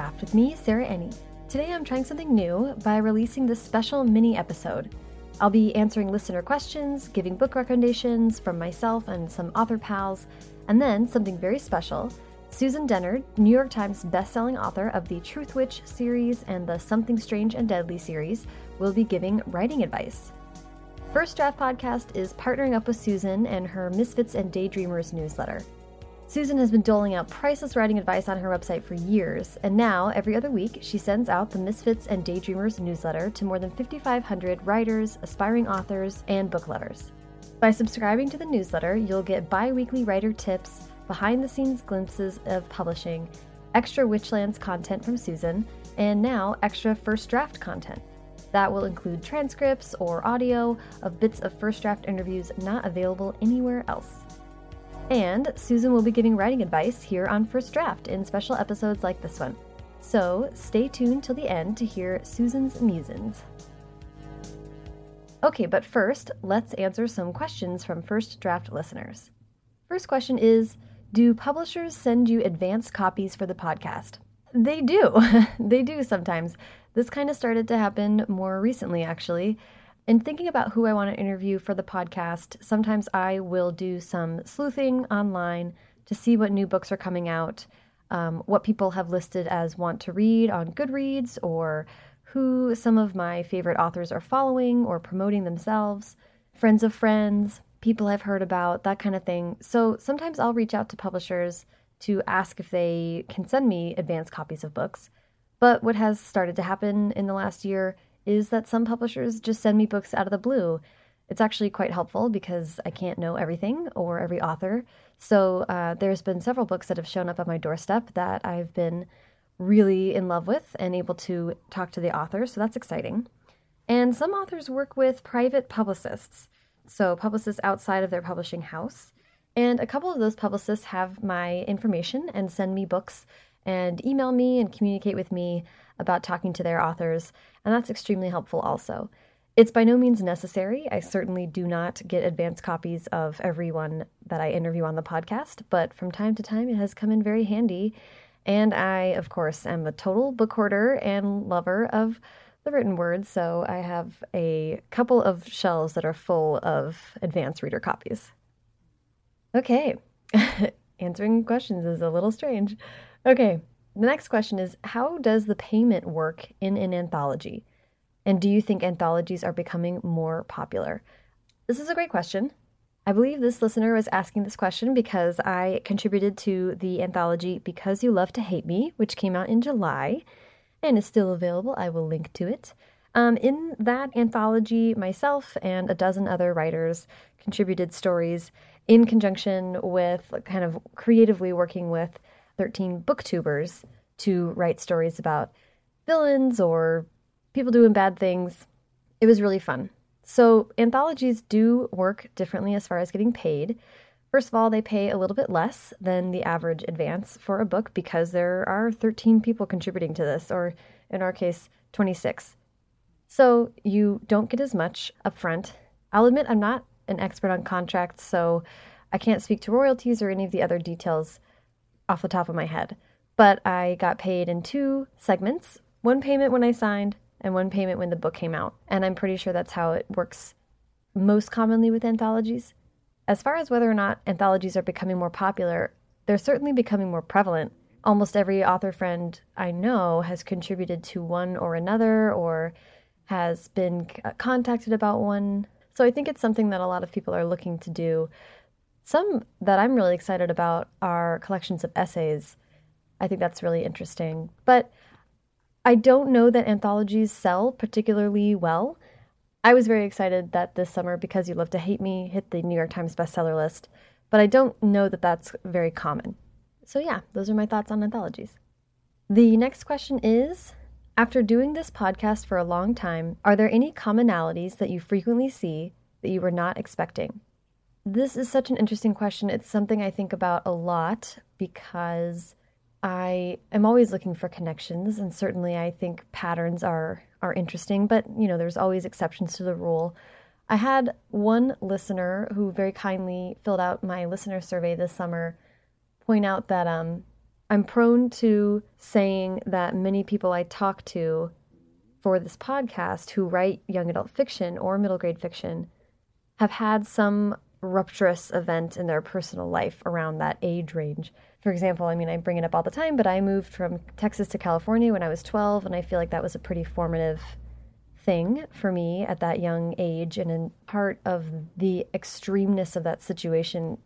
Draft with me, Sarah Enni. Today I'm trying something new by releasing this special mini episode. I'll be answering listener questions, giving book recommendations from myself and some author pals, and then something very special. Susan Dennard, New York Times bestselling author of the Truthwitch series and the Something Strange and Deadly series, will be giving writing advice. First Draft Podcast is partnering up with Susan and her Misfits and Daydreamers newsletter. Susan has been doling out priceless writing advice on her website for years, and now, every other week, she sends out the Misfits and Daydreamers newsletter to more than 5,500 writers, aspiring authors, and book lovers. By subscribing to the newsletter, you'll get bi weekly writer tips, behind the scenes glimpses of publishing, extra Witchlands content from Susan, and now extra first draft content. That will include transcripts or audio of bits of first draft interviews not available anywhere else. And Susan will be giving writing advice here on First Draft in special episodes like this one. So stay tuned till the end to hear Susan's musings. Okay, but first, let's answer some questions from First Draft listeners. First question is Do publishers send you advance copies for the podcast? They do. they do sometimes. This kind of started to happen more recently, actually. In thinking about who I want to interview for the podcast, sometimes I will do some sleuthing online to see what new books are coming out, um, what people have listed as want to read on Goodreads, or who some of my favorite authors are following or promoting themselves, friends of friends, people I've heard about, that kind of thing. So sometimes I'll reach out to publishers to ask if they can send me advanced copies of books. But what has started to happen in the last year is that some publishers just send me books out of the blue. It's actually quite helpful because I can't know everything or every author. So uh, there's been several books that have shown up on my doorstep that I've been really in love with and able to talk to the author. So that's exciting. And some authors work with private publicists, so publicists outside of their publishing house. And a couple of those publicists have my information and send me books and email me and communicate with me about talking to their authors, and that's extremely helpful also. It's by no means necessary. I certainly do not get advance copies of everyone that I interview on the podcast, but from time to time it has come in very handy. And I, of course, am a total book hoarder and lover of the written word, so I have a couple of shelves that are full of advance reader copies. Okay, answering questions is a little strange. Okay, the next question is How does the payment work in an anthology? And do you think anthologies are becoming more popular? This is a great question. I believe this listener was asking this question because I contributed to the anthology Because You Love to Hate Me, which came out in July and is still available. I will link to it. Um, in that anthology, myself and a dozen other writers contributed stories in conjunction with kind of creatively working with 13 booktubers to write stories about villains or people doing bad things. It was really fun. So, anthologies do work differently as far as getting paid. First of all, they pay a little bit less than the average advance for a book because there are 13 people contributing to this, or in our case, 26. So, you don't get as much upfront. I'll admit I'm not an expert on contracts, so I can't speak to royalties or any of the other details off the top of my head. But I got paid in two segments one payment when I signed, and one payment when the book came out. And I'm pretty sure that's how it works most commonly with anthologies. As far as whether or not anthologies are becoming more popular, they're certainly becoming more prevalent. Almost every author friend I know has contributed to one or another or has been contacted about one. So I think it's something that a lot of people are looking to do some that I'm really excited about are collections of essays. I think that's really interesting. But I don't know that anthologies sell particularly well. I was very excited that this summer, Because You Love to Hate Me, hit the New York Times bestseller list, but I don't know that that's very common. So, yeah, those are my thoughts on anthologies. The next question is After doing this podcast for a long time, are there any commonalities that you frequently see that you were not expecting? This is such an interesting question. It's something I think about a lot because I am always looking for connections and certainly I think patterns are are interesting, but you know, there's always exceptions to the rule. I had one listener who very kindly filled out my listener survey this summer point out that um I'm prone to saying that many people I talk to for this podcast who write young adult fiction or middle grade fiction have had some rupturous event in their personal life around that age range. For example, I mean, I bring it up all the time, but I moved from Texas to California when I was 12, and I feel like that was a pretty formative thing for me at that young age. And in part of the extremeness of that situation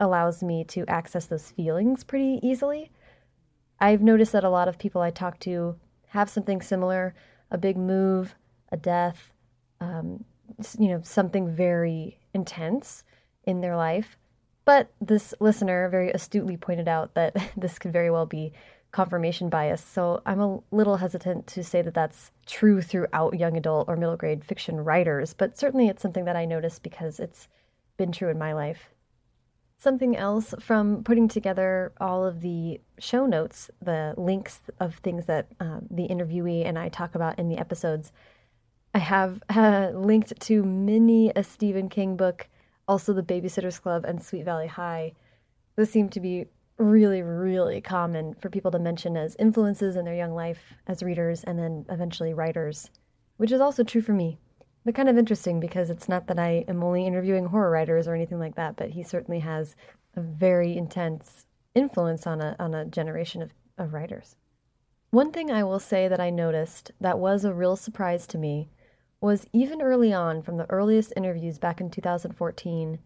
allows me to access those feelings pretty easily. I've noticed that a lot of people I talk to have something similar a big move, a death, um, you know, something very intense in their life. But this listener very astutely pointed out that this could very well be confirmation bias. So I'm a little hesitant to say that that's true throughout young adult or middle grade fiction writers, but certainly it's something that I notice because it's been true in my life. Something else from putting together all of the show notes, the links of things that uh, the interviewee and I talk about in the episodes. I have uh, linked to many a Stephen King book, also The Babysitter's Club and Sweet Valley High. Those seem to be really, really common for people to mention as influences in their young life as readers and then eventually writers, which is also true for me but kind of interesting because it's not that I am only interviewing horror writers or anything like that, but he certainly has a very intense influence on a on a generation of, of writers. One thing I will say that I noticed that was a real surprise to me was even early on from the earliest interviews back in 2014,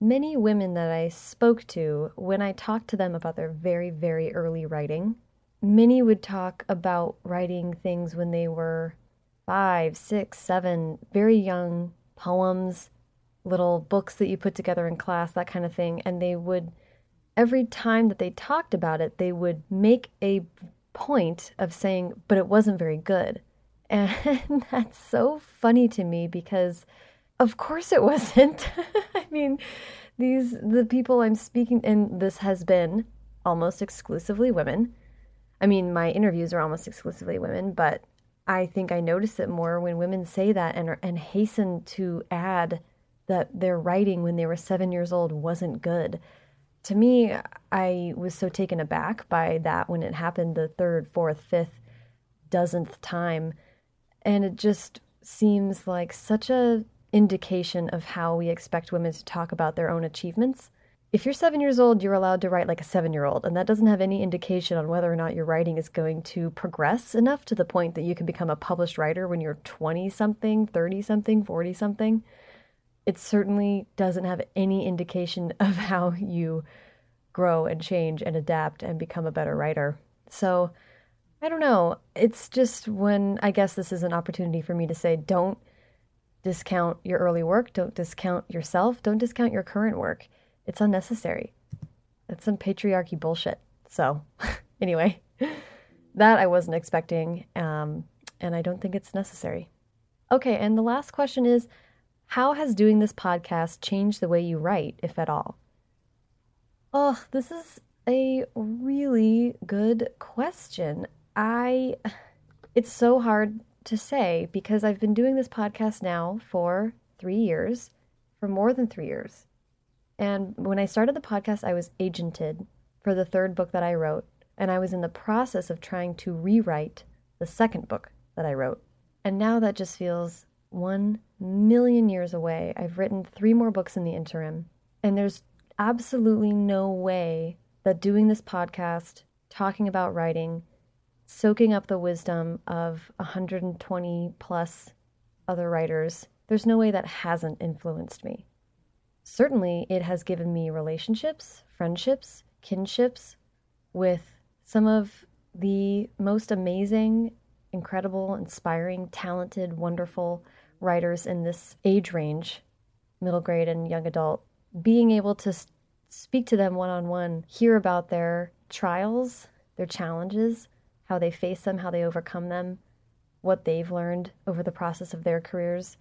many women that I spoke to when I talked to them about their very, very early writing, many would talk about writing things when they were five, six, seven, very young poems, little books that you put together in class, that kind of thing. And they would, every time that they talked about it, they would make a point of saying, but it wasn't very good. And that's so funny to me because, of course, it wasn't. I mean, these, the people I'm speaking, and this has been almost exclusively women. I mean, my interviews are almost exclusively women, but I think I notice it more when women say that and and hasten to add that their writing when they were seven years old wasn't good. To me, I was so taken aback by that when it happened the third, fourth, fifth, dozenth time, and it just seems like such a indication of how we expect women to talk about their own achievements if you're seven years old, you're allowed to write like a seven year old, and that doesn't have any indication on whether or not your writing is going to progress enough to the point that you can become a published writer when you're 20 something, 30 something, 40 something. It certainly doesn't have any indication of how you grow and change and adapt and become a better writer. So, I don't know. It's just when I guess this is an opportunity for me to say don't discount your early work, don't discount yourself, don't discount your current work it's unnecessary. It's some patriarchy bullshit. So, anyway, that I wasn't expecting, um, and I don't think it's necessary. Okay, and the last question is How has doing this podcast changed the way you write, if at all? Oh, this is a really good question. I. It's so hard to say because I've been doing this podcast now for three years, for more than three years. And when I started the podcast, I was agented for the third book that I wrote, and I was in the process of trying to rewrite the second book that I wrote. And now that just feels one million years away. I've written three more books in the interim, and there's absolutely no way that doing this podcast, talking about writing, soaking up the wisdom of 120 plus other writers, there's no way that hasn't influenced me certainly it has given me relationships, friendships, kinships with some of the most amazing, incredible, inspiring, talented, wonderful writers in this age range, middle grade and young adult. Being able to speak to them one on one, hear about their trials, their challenges, how they face them, how they overcome them, what they've learned over the process of their careers.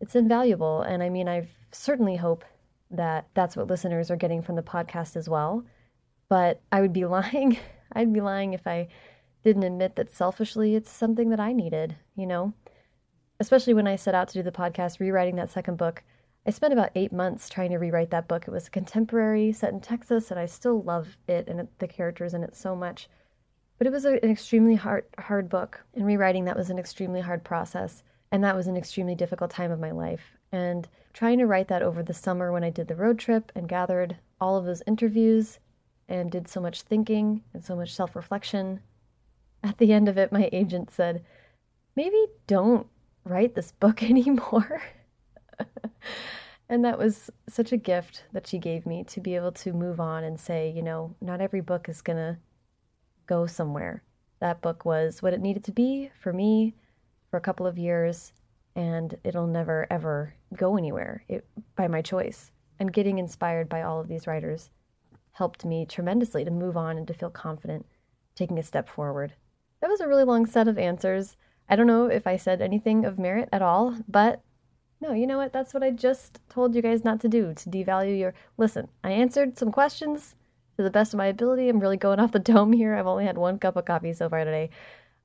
It's invaluable. And I mean, I certainly hope that that's what listeners are getting from the podcast as well. But I would be lying. I'd be lying if I didn't admit that selfishly it's something that I needed, you know? Especially when I set out to do the podcast, rewriting that second book, I spent about eight months trying to rewrite that book. It was a contemporary set in Texas, and I still love it and the characters in it so much. But it was a, an extremely hard, hard book, and rewriting that was an extremely hard process. And that was an extremely difficult time of my life. And trying to write that over the summer when I did the road trip and gathered all of those interviews and did so much thinking and so much self reflection. At the end of it, my agent said, Maybe don't write this book anymore. and that was such a gift that she gave me to be able to move on and say, you know, not every book is going to go somewhere. That book was what it needed to be for me for a couple of years, and it'll never ever go anywhere it, by my choice. And getting inspired by all of these writers helped me tremendously to move on and to feel confident taking a step forward. That was a really long set of answers. I don't know if I said anything of merit at all, but no, you know what? That's what I just told you guys not to do, to devalue your. Listen, I answered some questions to the best of my ability. I'm really going off the dome here. I've only had one cup of coffee so far today.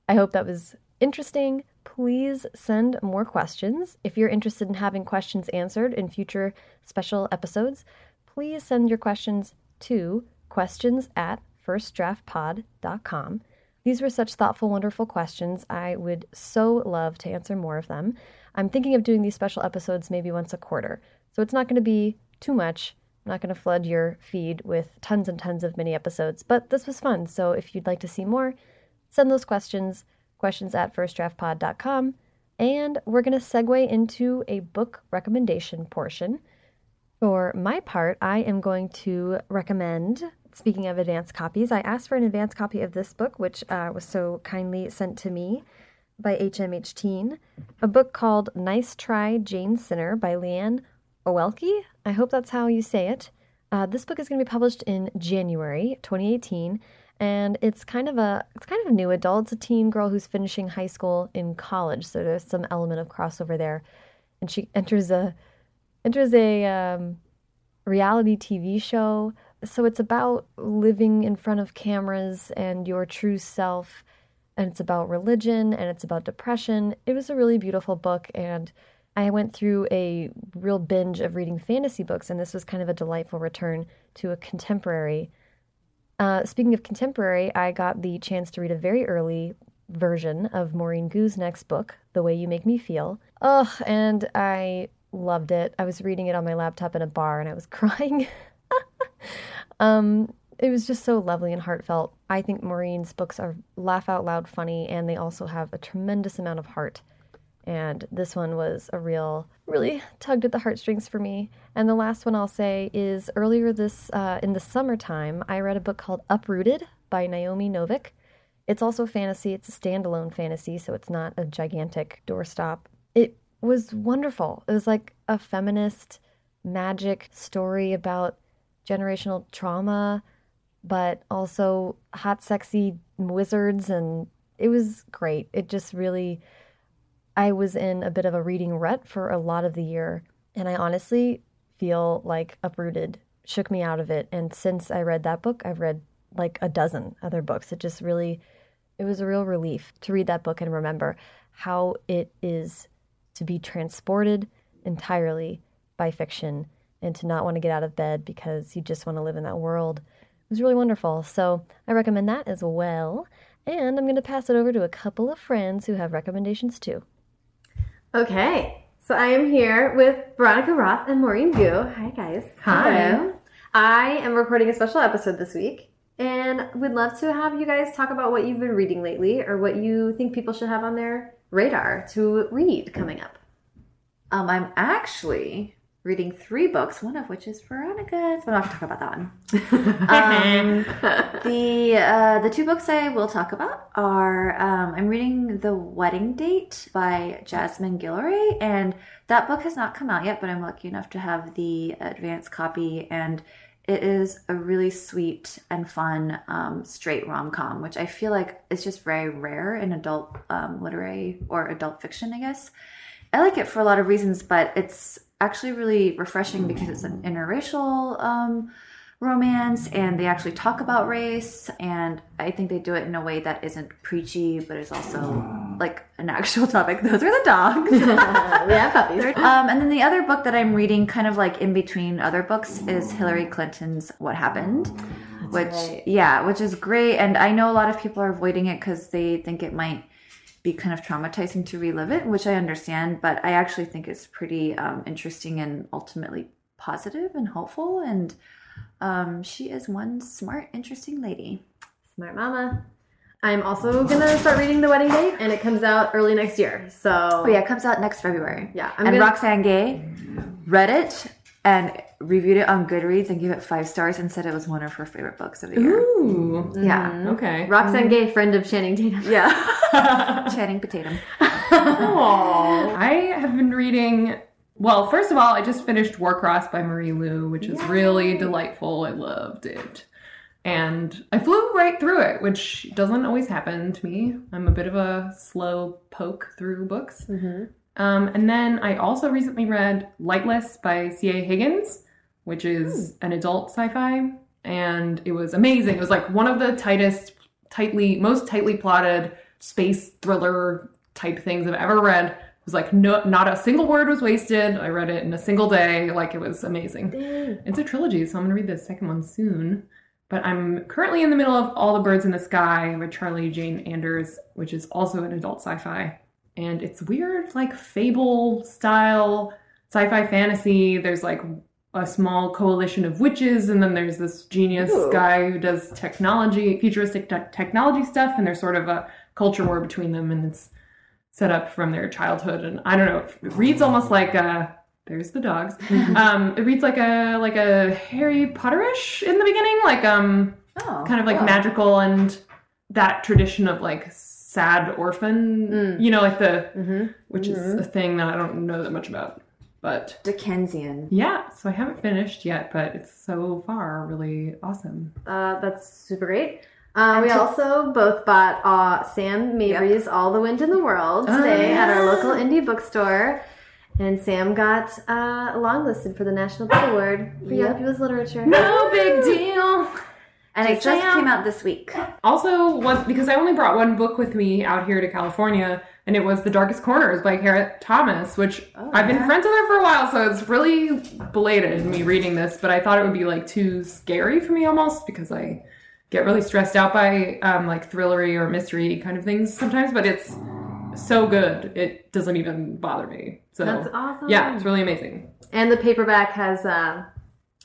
I hope that was interesting. Please send more questions. If you're interested in having questions answered in future special episodes, please send your questions to questions at firstdraftpod.com. These were such thoughtful, wonderful questions. I would so love to answer more of them. I'm thinking of doing these special episodes maybe once a quarter. So it's not going to be too much. I'm not going to flood your feed with tons and tons of mini episodes, but this was fun. So if you'd like to see more, send those questions, questions at firstdraftpod.com. And we're going to segue into a book recommendation portion. For my part, I am going to recommend, speaking of advanced copies, I asked for an advanced copy of this book, which uh, was so kindly sent to me by HMH Teen, a book called Nice Try Jane Sinner by Lianne Oelke. I hope that's how you say it. Uh, this book is going to be published in January 2018, and it's kind of a it's kind of a new adult. It's a teen girl who's finishing high school in college, so there's some element of crossover there, and she enters a enters a um, reality TV show. So it's about living in front of cameras and your true self and it's about religion and it's about depression. It was a really beautiful book, and I went through a real binge of reading fantasy books, and this was kind of a delightful return to a contemporary. Uh, speaking of contemporary, I got the chance to read a very early version of Maurene Goo's next book, The Way You Make Me Feel. Ugh, and I loved it. I was reading it on my laptop in a bar, and I was crying. um, it was just so lovely and heartfelt. I think Maurene's books are laugh out loud funny, and they also have a tremendous amount of heart. And this one was a real, really tugged at the heartstrings for me. And the last one I'll say is earlier this, uh, in the summertime, I read a book called Uprooted by Naomi Novik. It's also fantasy, it's a standalone fantasy, so it's not a gigantic doorstop. It was wonderful. It was like a feminist magic story about generational trauma but also hot, sexy wizards. And it was great. It just really, I was in a bit of a reading rut for a lot of the year. And I honestly feel like Uprooted shook me out of it. And since I read that book, I've read like a dozen other books. It just really, it was a real relief to read that book and remember how it is to be transported entirely by fiction and to not want to get out of bed because you just want to live in that world it was really wonderful. So I recommend that as well. And I'm going to pass it over to a couple of friends who have recommendations too. Okay. So I am here with Veronica Roth and Maurene Goo. Hi, guys. Hi. Hello. I am recording a special episode this week. And we'd love to have you guys talk about what you've been reading lately or what you think people should have on their radar to read coming up. Um, I'm actually reading three books, one of which is Veronica's. But I'm not going to talk about that one. um, the uh, the two books I will talk about are um, I'm reading The Wedding Date by Jasmine Guillory, and that book has not come out yet, but I'm lucky enough to have the advance copy, and it is a really sweet and fun um, straight rom com, which I feel like is just very rare in adult um, literary or adult fiction, I guess. I like it for a lot of reasons, but it's actually really refreshing because it's an interracial um, romance and they actually talk about race and i think they do it in a way that isn't preachy but is also like an actual topic. Those are the dogs. yeah, puppies. um, and then the other book that I'm reading, kind of like in between other books, is Hillary Clinton's What Happened, which right. yeah, which is great. And I know a lot of people are avoiding it because they think it might be kind of traumatizing to relive it, which I understand. But I actually think it's pretty um, interesting and ultimately positive and hopeful. And um, she is one smart, interesting lady. Smart mama. I'm also gonna start reading The Wedding Date, and it comes out early next year. So Oh yeah, it comes out next February. Yeah, I'm and gonna- Roxane Gay read it and reviewed it on Goodreads and gave it five stars and said it was one of her favorite books of the year. Ooh. Yeah. Mm-hmm. Okay. Roxane Gay, friend of Channing Tatum. Yeah. Channing Tatum. Aw. I have been reading. Well, first of all, I just finished Warcross by Marie Lu, which is really delightful. I loved it. And I flew right through it, which doesn't always happen to me. I'm a bit of a slow poke through books. Mm-hmm. Um, and then I also recently read Lightless by C.A. Higgins, which is an adult sci fi. And it was amazing. It was like one of the tightest, tightly, most tightly plotted space thriller type things I've ever read. It was like no, not a single word was wasted. I read it in a single day. Like it was amazing. It's a trilogy, so I'm gonna read the second one soon. But I'm currently in the middle of All the Birds in the Sky by Charlie Jane Anders, which is also an adult sci-fi. And it's weird, like fable style sci-fi fantasy. There's like a small coalition of witches, and then there's this genius Ooh. guy who does technology, futuristic te- technology stuff, and there's sort of a culture war between them, and it's set up from their childhood. And I don't know, it reads almost like a there's the dogs. um, it reads like a like a Harry Potterish in the beginning, like um Oh. kind of like cool. magical and that tradition of like sad orphan, Mm. you know, like the Mm-hmm. which is a thing that I don't know that much about. But Dickensian. yeah, so I haven't finished yet, but it's so far really awesome. Uh, that's super great. Uh, we to- also both bought uh, Sam Mabry's All the Wind in the World today Oh, at our local indie bookstore. And Sam got uh, longlisted for the National Book Award for Young People's Literature. No big deal. And it just came out this week. Also, was because I only brought one book with me out here to California, and it was The Darkest Corners by Kara Thomas, which Oh, I've been yeah. friends with her for a while, so it's really belated me reading this, but I thought it would be like too scary for me almost because I get really stressed out by um, like thrillery or mystery kind of things sometimes, but it's so good it doesn't even bother me. So That's awesome. yeah, it's really amazing. And the paperback has uh,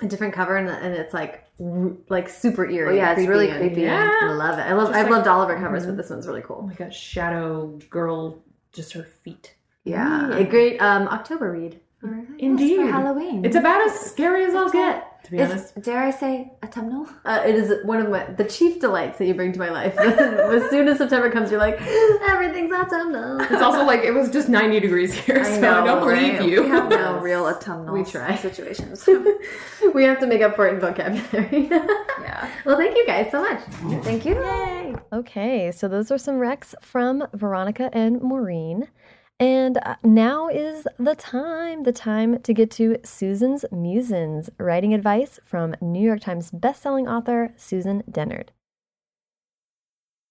a different cover, and, and it's like like super eerie. Oh, yeah, it's really creepy. Yeah. I love it. I love. Just I've like- loved all of her covers, but this one's really cool. Like a shadow girl, just her feet. Yeah. A great um, October read. Indeed. For Halloween. It's about as scary as I'll get, to be honest. Dare I say, autumnal? Uh, it is one of my the chief delights that you bring to my life. as soon as September comes, you're like, everything's autumnal. It's also like it was just 90 degrees here, so I don't believe right? you. We have no real autumnal We try. situations. we have to make up for it in vocabulary. yeah. well, thank you guys so much. Thank you. Yay! Okay, so those are some recs from Veronica and Maurene. And uh, now is the time, the time to get to Susan's Musings, writing advice from New York Times bestselling author Susan Dennard.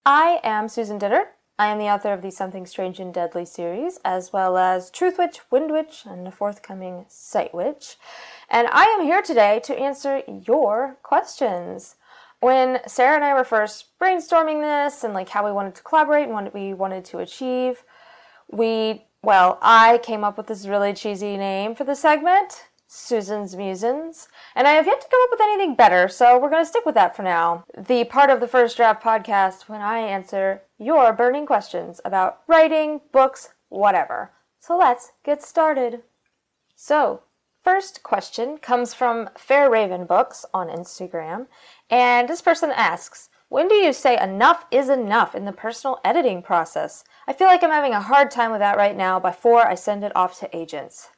I am Susan Dennard. I am the author of the Something Strange and Deadly series, as well as Truthwitch, Wind Witch, and the forthcoming Sightwitch. And I am here today to answer your questions. When Sarah and I were first brainstorming this and like how we wanted to collaborate and what we wanted to achieve, we, well, I came up with this really cheesy name for the segment, Susan's Musings, and I have yet to come up with anything better, so we're going to stick with that for now. The part of the First Draft podcast when I answer your burning questions about writing, books, whatever. So let's get started. So, first question comes from Fair Raven Books on Instagram, and this person asks, when do you say enough is enough in the personal editing process? I feel like I'm having a hard time with that right now before I send it off to agents.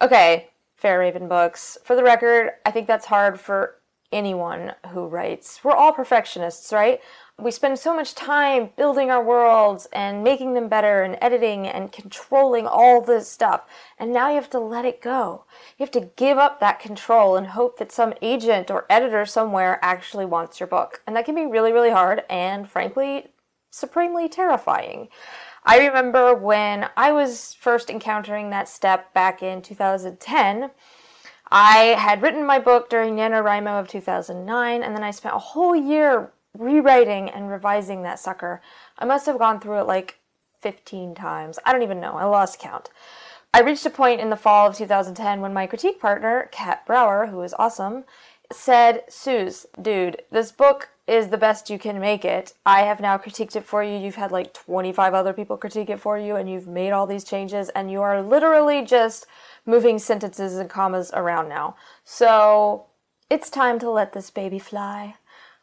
Okay, Fair Raven Books. For the record, I think that's hard for anyone who writes. We're all perfectionists, right? We spend so much time building our worlds and making them better and editing and controlling all this stuff. And now you have to let it go. You have to give up that control and hope that some agent or editor somewhere actually wants your book. And that can be really, really hard and frankly, supremely terrifying. I remember when I was first encountering that step back in 2010. I had written my book during NaNoWriMo of 2009, and then I spent a whole year rewriting and revising that sucker. I must have gone through it like 15 times. I don't even know. I lost count. I reached a point in the fall of 2010 when my critique partner, Kat Brauer, who is awesome, said, Suze, dude, this book is the best you can make it. I have now critiqued it for you. You've had like 25 other people critique it for you, and you've made all these changes, and you are literally just moving sentences and commas around now. So it's time to let this baby fly.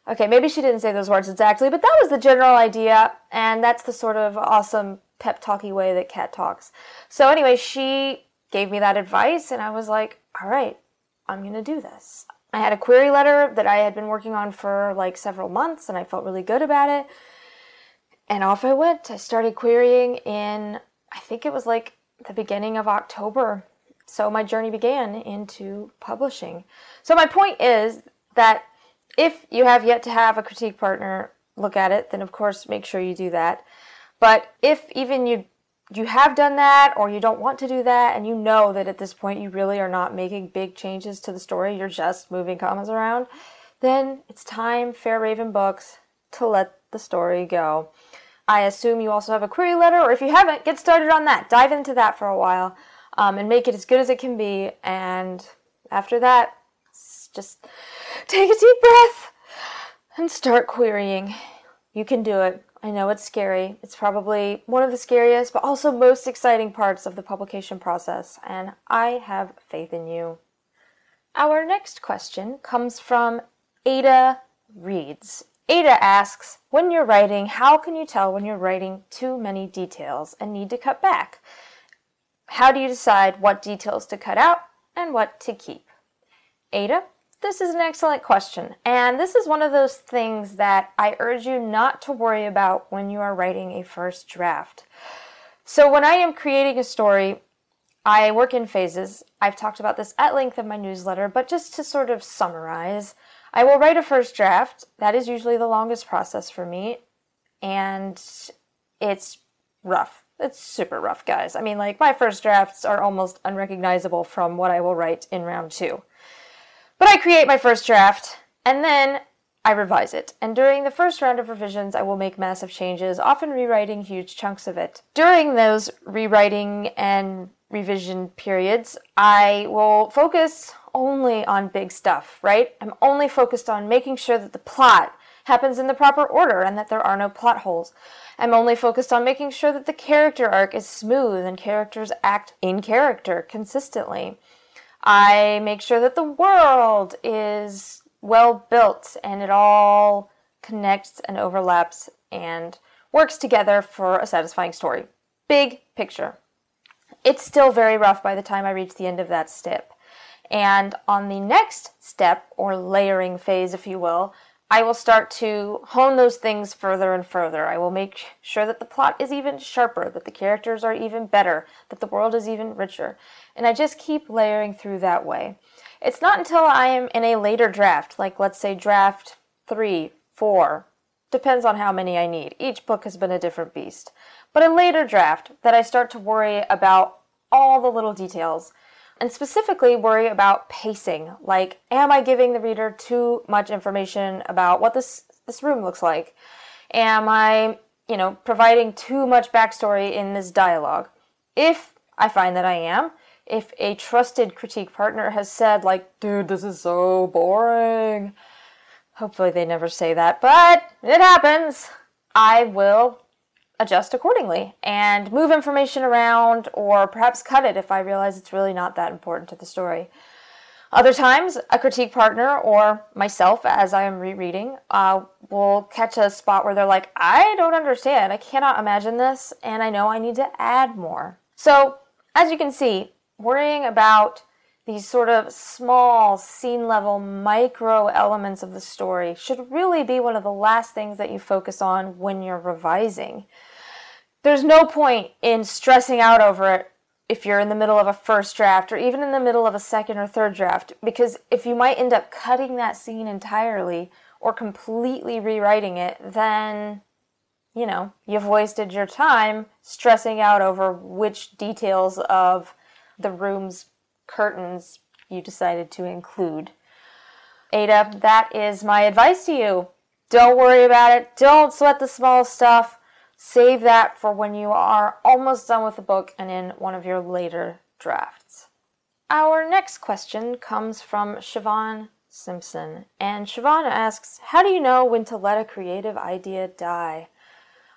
Okay, maybe she didn't say those words exactly, but that was the general idea, and that's the sort of awesome pep talky way that Kat talks. So anyway, she gave me that advice, and I was like, all right, I'm gonna do this. I had a query letter that I had been working on for like several months, and I felt really good about it. And off I went. I started querying in, I think it was like the beginning of October. So my journey began into publishing. So my point is that if you have yet to have a critique partner look at it, then of course make sure you do that. But if even you you have done that or you don't want to do that and you know that at this point you really are not making big changes to the story, you're just moving commas around, then it's time, Fair Raven Books, to let the story go. I assume you also have a query letter, or if you haven't, get started on that. Dive into that for a while um, and make it as good as it can be. And after that, just take a deep breath and start querying. You can do it. I know it's scary. It's probably one of the scariest, but also most exciting parts of the publication process, and I have faith in you. Our next question comes from Ada Reads. Ada asks, When you're writing, how can you tell when you're writing too many details and need to cut back? How do you decide what details to cut out and what to keep? Ada, this is an excellent question, and this is one of those things that I urge you not to worry about when you are writing a first draft. So, when I am creating a story, I work in phases. I've talked about this at length in my newsletter, but just to sort of summarize, I will write a first draft. That is usually the longest process for me, and it's rough. It's super rough, guys. I mean, like, my first drafts are almost unrecognizable from what I will write in round two. But I create my first draft and then I revise it. And during the first round of revisions, I will make massive changes, often rewriting huge chunks of it. During those rewriting and revision periods, I will focus only on big stuff, right? I'm only focused on making sure that the plot happens in the proper order and that there are no plot holes. I'm only focused on making sure that the character arc is smooth and characters act in character consistently. I make sure that the world is well built and it all connects and overlaps and works together for a satisfying story. Big picture. It's still very rough by the time I reach the end of that step. And on the next step, or layering phase, if you will, I will start to hone those things further and further. I will make sure that the plot is even sharper, that the characters are even better, that the world is even richer. And I just keep layering through that way. It's not until I am in a later draft, like let's say draft three, four, depends on how many I need. Each book has been a different beast. But a later draft that I start to worry about all the little details and specifically worry about pacing. Like, am I giving the reader too much information about what this this room looks like? Am I, you know, providing too much backstory in this dialogue? If I find that I am, if a trusted critique partner has said like, "Dude, this is so boring," hopefully they never say that, but it happens. I will adjust accordingly and move information around or perhaps cut it if I realize it's really not that important to the story. Other times, a critique partner or myself, as I am rereading, uh, will catch a spot where they're like, I don't understand. I cannot imagine this, and I know I need to add more. So, as you can see, worrying about these sort of small scene level micro elements of the story should really be one of the last things that you focus on when you're revising. There's no point in stressing out over it if you're in the middle of a first draft or even in the middle of a second or third draft because if you might end up cutting that scene entirely or completely rewriting it, then you know, you've wasted your time stressing out over which details of the room's curtains you decided to include. Ada, that is my advice to you. Don't worry about it. Don't sweat the small stuff. Save that for when you are almost done with the book and in one of your later drafts. Our next question comes from Siobhan Simpson. And Siobhan asks, How do you know when to let a creative idea die?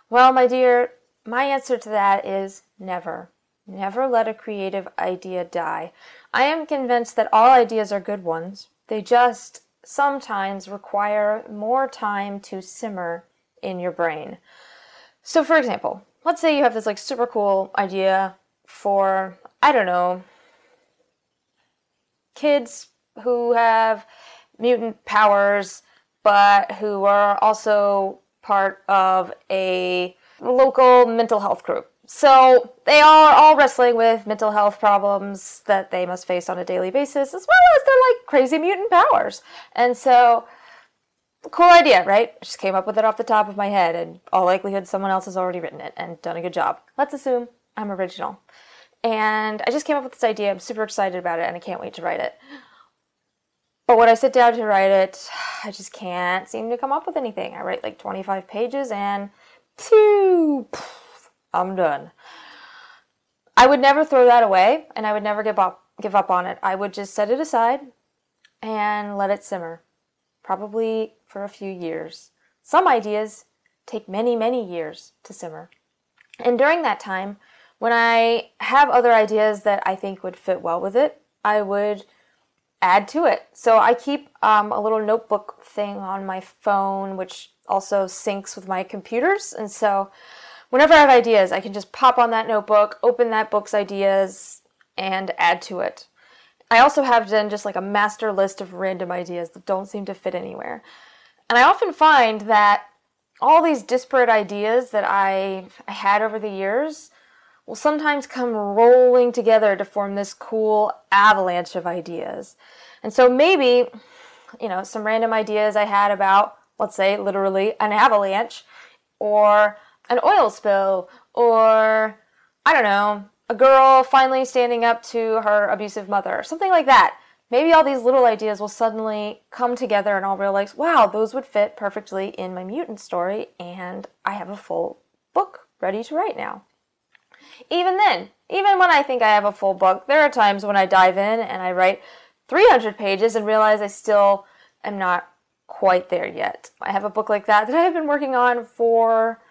Well, my dear, my answer to that is never. Never let a creative idea die. I am convinced that all ideas are good ones. They just sometimes require more time to simmer in your brain. So, for example, let's say you have this like super cool idea for, I don't know, kids who have mutant powers but who are also part of a local mental health group. So they are all wrestling with mental health problems that they must face on a daily basis, as well as their like crazy mutant powers. And so, cool idea, right? I just came up with it off the top of my head, and all likelihood someone else has already written it and done a good job. Let's assume I'm original. And I just came up with this idea. I'm super excited about it, and I can't wait to write it. But when I sit down to write it, I just can't seem to come up with anything. I write like 25 pages, and phew, I'm done. I would never throw that away, and I would never give up give up on it. I would just set it aside and let it simmer, probably for a few years. Some ideas take many, many years to simmer. And during that time, when I have other ideas that I think would fit well with it, I would add to it. So I keep um, a little notebook thing on my phone, which also syncs with my computers. And so whenever I have ideas, I can just pop on that notebook, open that book's ideas, and add to it. I also have done just like a master list of random ideas that don't seem to fit anywhere. And I often find that all these disparate ideas that I, I had over the years will sometimes come rolling together to form this cool avalanche of ideas. And so maybe, you know, some random ideas I had about, let's say, literally an avalanche, or an oil spill, or I don't know, a girl finally standing up to her abusive mother, something like that. Maybe all these little ideas will suddenly come together and I'll realize, wow, those would fit perfectly in my mutant story, and I have a full book ready to write now even then, even when I think I have a full book, there are times when I dive in and I write 300 pages and realize I still am not quite there yet. I have a book like that that I have been working on for,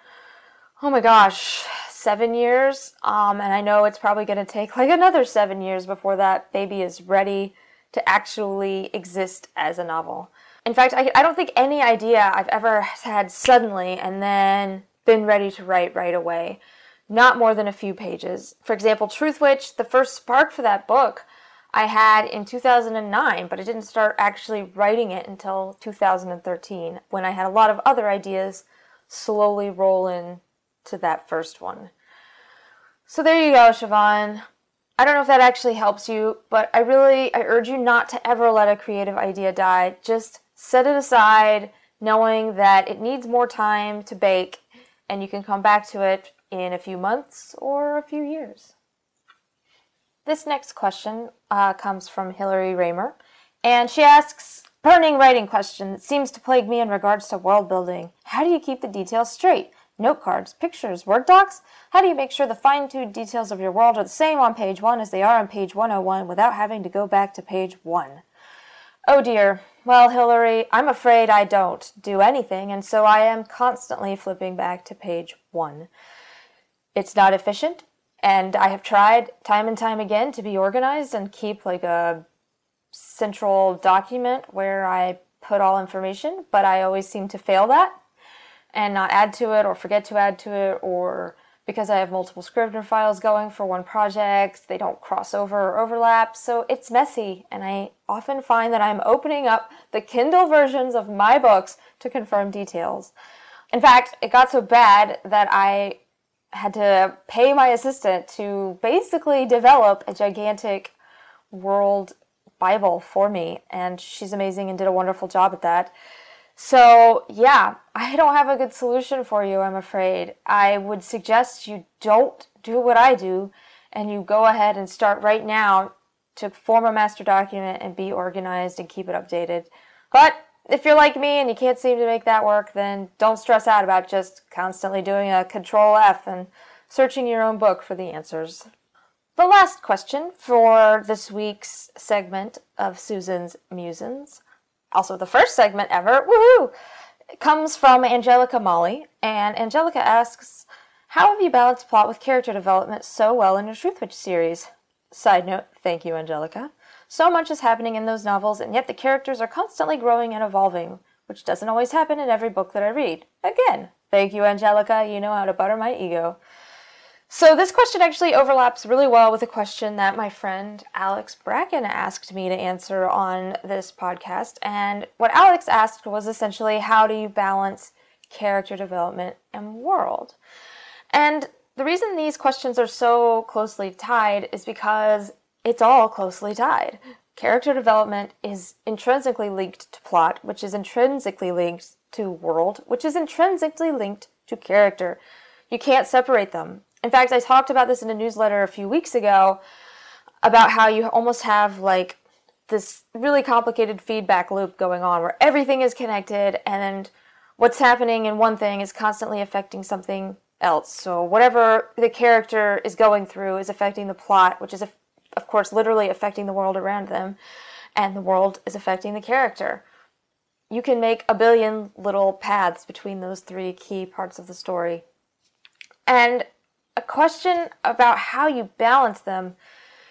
oh my gosh, seven years. Um, and I know it's probably going to take like another seven years before that baby is ready to actually exist as a novel. In fact, I, I don't think any idea I've ever had suddenly and then been ready to write right away not more than a few pages. For example, Truthwitch, the first spark for that book, I had in 2009, but I didn't start actually writing it until 2013 when I had a lot of other ideas slowly roll in to that first one. So there you go, Siobhan. I don't know if that actually helps you, but I really I urge you not to ever let a creative idea die. Just set it aside knowing that it needs more time to bake and you can come back to it in a few months or a few years. This next question uh, comes from Hillary Raymer, and she asks, Burning writing question that seems to plague me in regards to world building. How do you keep the details straight? Note cards, pictures, Word docs? How do you make sure the fine tuned details of your world are the same on page 1 as they are on page 101 without having to go back to page 1? Oh dear. Well, Hillary, I'm afraid I don't do anything, and so I am constantly flipping back to page 1. It's not efficient, and I have tried time and time again to be organized and keep like a central document where I put all information, but I always seem to fail that and not add to it or forget to add to it or because I have multiple Scrivener files going for one project, they don't cross over or overlap, so it's messy, and I often find that I'm opening up the Kindle versions of my books to confirm details. In fact, it got so bad that I had to pay my assistant to basically develop a gigantic world Bible for me, and she's amazing and did a wonderful job at that. So, yeah, I don't have a good solution for you, I'm afraid. I would suggest you don't do what I do and you go ahead and start right now to form a master document and be organized and keep it updated. But if you're like me and you can't seem to make that work, then don't stress out about just constantly doing a control F and searching your own book for the answers. The last question for this week's segment of Susan's Musings, also the first segment ever, woohoo, comes from Angelica Molly. And Angelica asks, How have you balanced plot with character development so well in your Truthwitch series? Side note, thank you, Angelica. So much is happening in those novels, and yet the characters are constantly growing and evolving, which doesn't always happen in every book that I read. Again, thank you, Angelica. You know how to butter my ego. So, this question actually overlaps really well with a question that my friend Alex Bracken asked me to answer on this podcast. And what Alex asked was essentially how do you balance character development and world? And the reason these questions are so closely tied is because it's all closely tied. Character development is intrinsically linked to plot, which is intrinsically linked to world, which is intrinsically linked to character. You can't separate them. In fact, I talked about this in a newsletter a few weeks ago about how you almost have like this really complicated feedback loop going on where everything is connected and what's happening in one thing is constantly affecting something else. So whatever the character is going through is affecting the plot, which is of course, literally affecting the world around them, and the world is affecting the character. You can make a billion little paths between those three key parts of the story. And a question about how you balance them,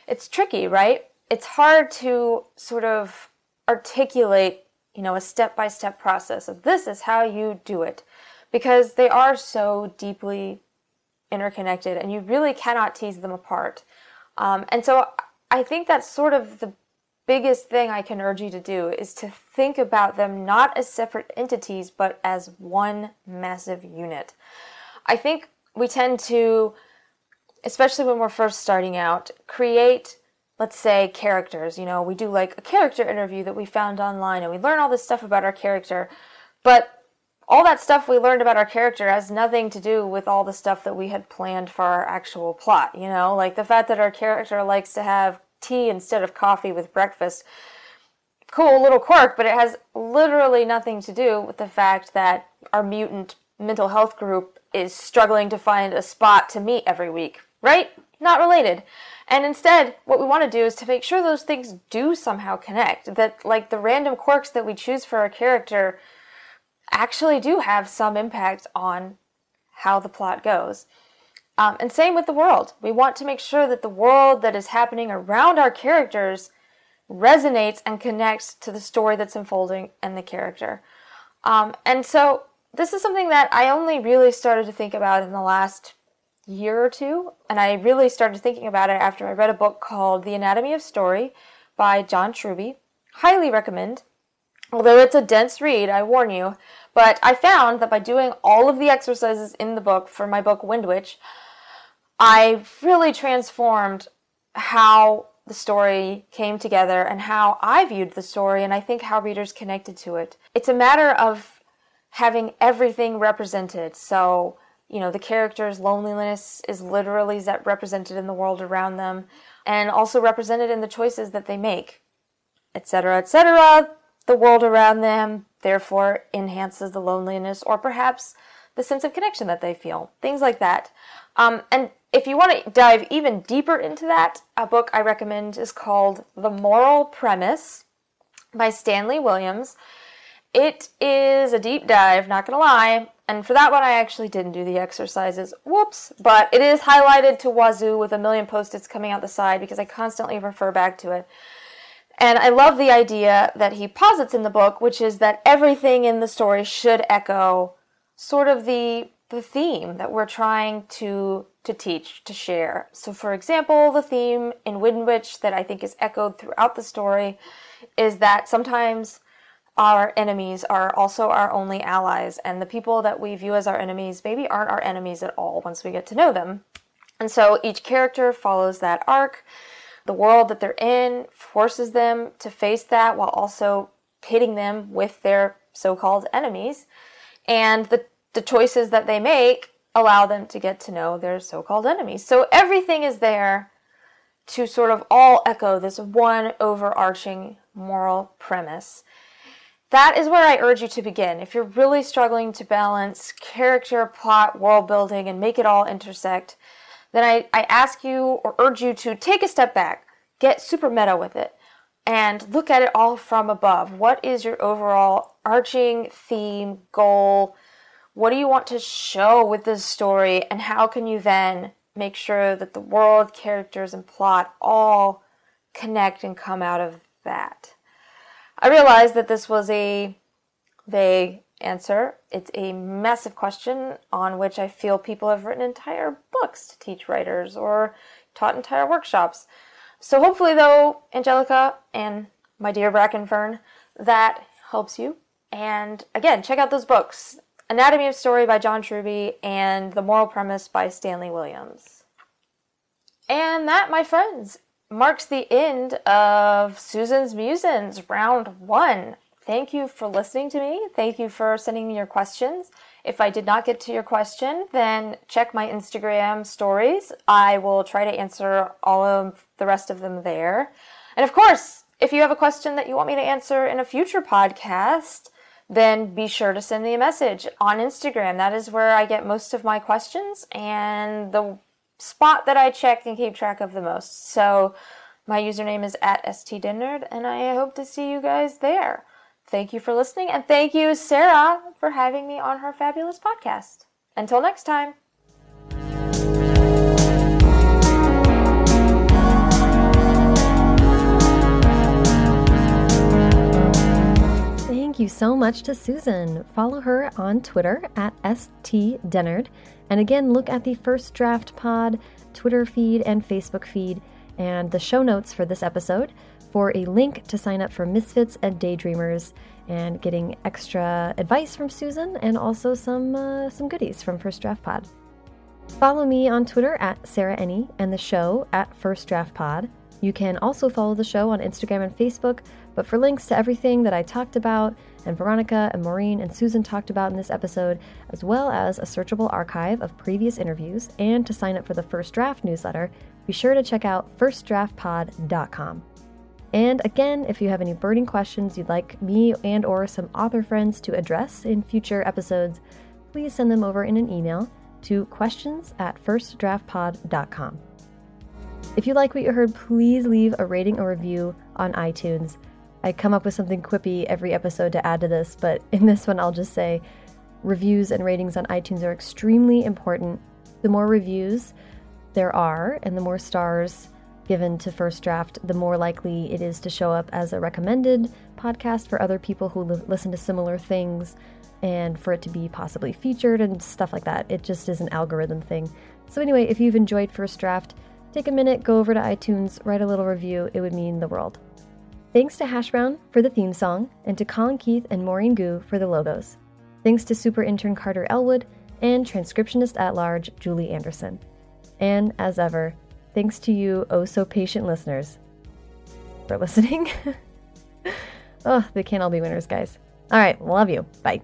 it's tricky, right? It's hard to sort of articulate, you know, a step by step process of this is how you do it because they are so deeply interconnected and you really cannot tease them apart. Um, and so I think that's sort of the biggest thing I can urge you to do is to think about them not as separate entities, but as one massive unit. I think we tend to, especially when we're first starting out, create, let's say, characters. You know, we do like a character interview that we found online and we learn all this stuff about our character, but all that stuff we learned about our character has nothing to do with all the stuff that we had planned for our actual plot, you know? Like the fact that our character likes to have tea instead of coffee with breakfast. Cool little quirk, but it has literally nothing to do with the fact that our mutant mental health group is struggling to find a spot to meet every week, right? Not related. And instead, what we want to do is to make sure those things do somehow connect. That, like, the random quirks that we choose for our character actually do have some impact on how the plot goes. Um, and same with the world. We want to make sure that the world that is happening around our characters resonates and connects to the story that's unfolding and the character. Um, and so this is something that I only really started to think about in the last year or two. And I really started thinking about it after I read a book called The Anatomy of Story by John Truby. Highly recommend. Although it's a dense read, I warn you. But I found that by doing all of the exercises in the book for my book Windwitch, I really transformed how the story came together and how I viewed the story, and I think how readers connected to it. It's a matter of having everything represented. So, you know, the character's loneliness is literally represented in the world around them, and also represented in the choices that they make, etc., etc. The world around them therefore enhances the loneliness or perhaps the sense of connection that they feel. Things like that. Um, and if you want to dive even deeper into that, a book I recommend is called The Moral Premise by Stanley Williams. It is a deep dive, not gonna lie, and for that one I actually didn't do the exercises. Whoops! But it is highlighted to wazoo with a million post-its coming out the side because I constantly refer back to it. And I love the idea that he posits in the book, which is that everything in the story should echo sort of the the theme that we're trying to to teach, to share. So for example, the theme in Windwitch that I think is echoed throughout the story is that sometimes our enemies are also our only allies, and the people that we view as our enemies maybe aren't our enemies at all once we get to know them. And so each character follows that arc the world that they're in forces them to face that while also pitting them with their so called enemies. And the, the choices that they make allow them to get to know their so called enemies. So everything is there to sort of all echo this one overarching moral premise. That is where I urge you to begin. If you're really struggling to balance character, plot, world building, and make it all intersect, then I, I ask you or urge you to take a step back, get super meta with it, and look at it all from above. What is your overall arching theme, goal? What do you want to show with this story? And how can you then make sure that the world, characters, and plot all connect and come out of that? I realize that this was a vague answer. It's a massive question on which I feel people have written entire books to teach writers or taught entire workshops. So hopefully, though, Angelica and my dear Brackenfern, that helps you. And again, check out those books Anatomy of Story by John Truby and The Moral Premise by Stanley Williams. And that, my friends, marks the end of Susan's Musings, round one. Thank you for listening to me. Thank you for sending me your questions. If I did not get to your question, then check my Instagram stories. I will try to answer all of the rest of them there. And of course, if you have a question that you want me to answer in a future podcast, then be sure to send me a message on Instagram. That is where I get most of my questions and the spot that I check and keep track of the most. So my username is at stdennard, and I hope to see you guys there. Thank you for listening, and thank you, Sarah, for having me on her fabulous podcast. Until next time. Thank you so much to Susan. Follow her on Twitter at stdennard. And again, look at the First Draft Pod Twitter feed and Facebook feed and the show notes for this episode for a link to sign up for Misfits and Daydreamers and getting extra advice from Susan and also some uh, some goodies from First Draft Pod. Follow me on Twitter at Sarah Enni and the show at First Draft Pod. You can also follow the show on Instagram and Facebook, but for links to everything that I talked about and Veronica and Maurene and Susan talked about in this episode, as well as a searchable archive of previous interviews, and to sign up for the First Draft newsletter, be sure to check out firstdraftpod.com. And again, if you have any burning questions you'd like me and or some author friends to address in future episodes, please send them over in an email to questions at firstdraftpod.com. If you like what you heard, please leave a rating or review on iTunes. I come up with something quippy every episode to add to this, but in this one, I'll just say reviews and ratings on iTunes are extremely important. The more reviews there are, and the more stars given to First Draft, the more likely it is to show up as a recommended podcast for other people who li- listen to similar things and for it to be possibly featured and stuff like that. It just is an algorithm thing. So, anyway, if you've enjoyed First Draft, take a minute, go over to iTunes, write a little review. It would mean the world. Thanks to Hash Brown for the theme song, and to Colin Keith and Maurene Goo for the logos. Thanks to super intern Carter Elwood and transcriptionist at large Julie Anderson. And as ever, thanks to you, oh so patient listeners, for listening. oh, they can't all be winners, guys. All right, love you. Bye.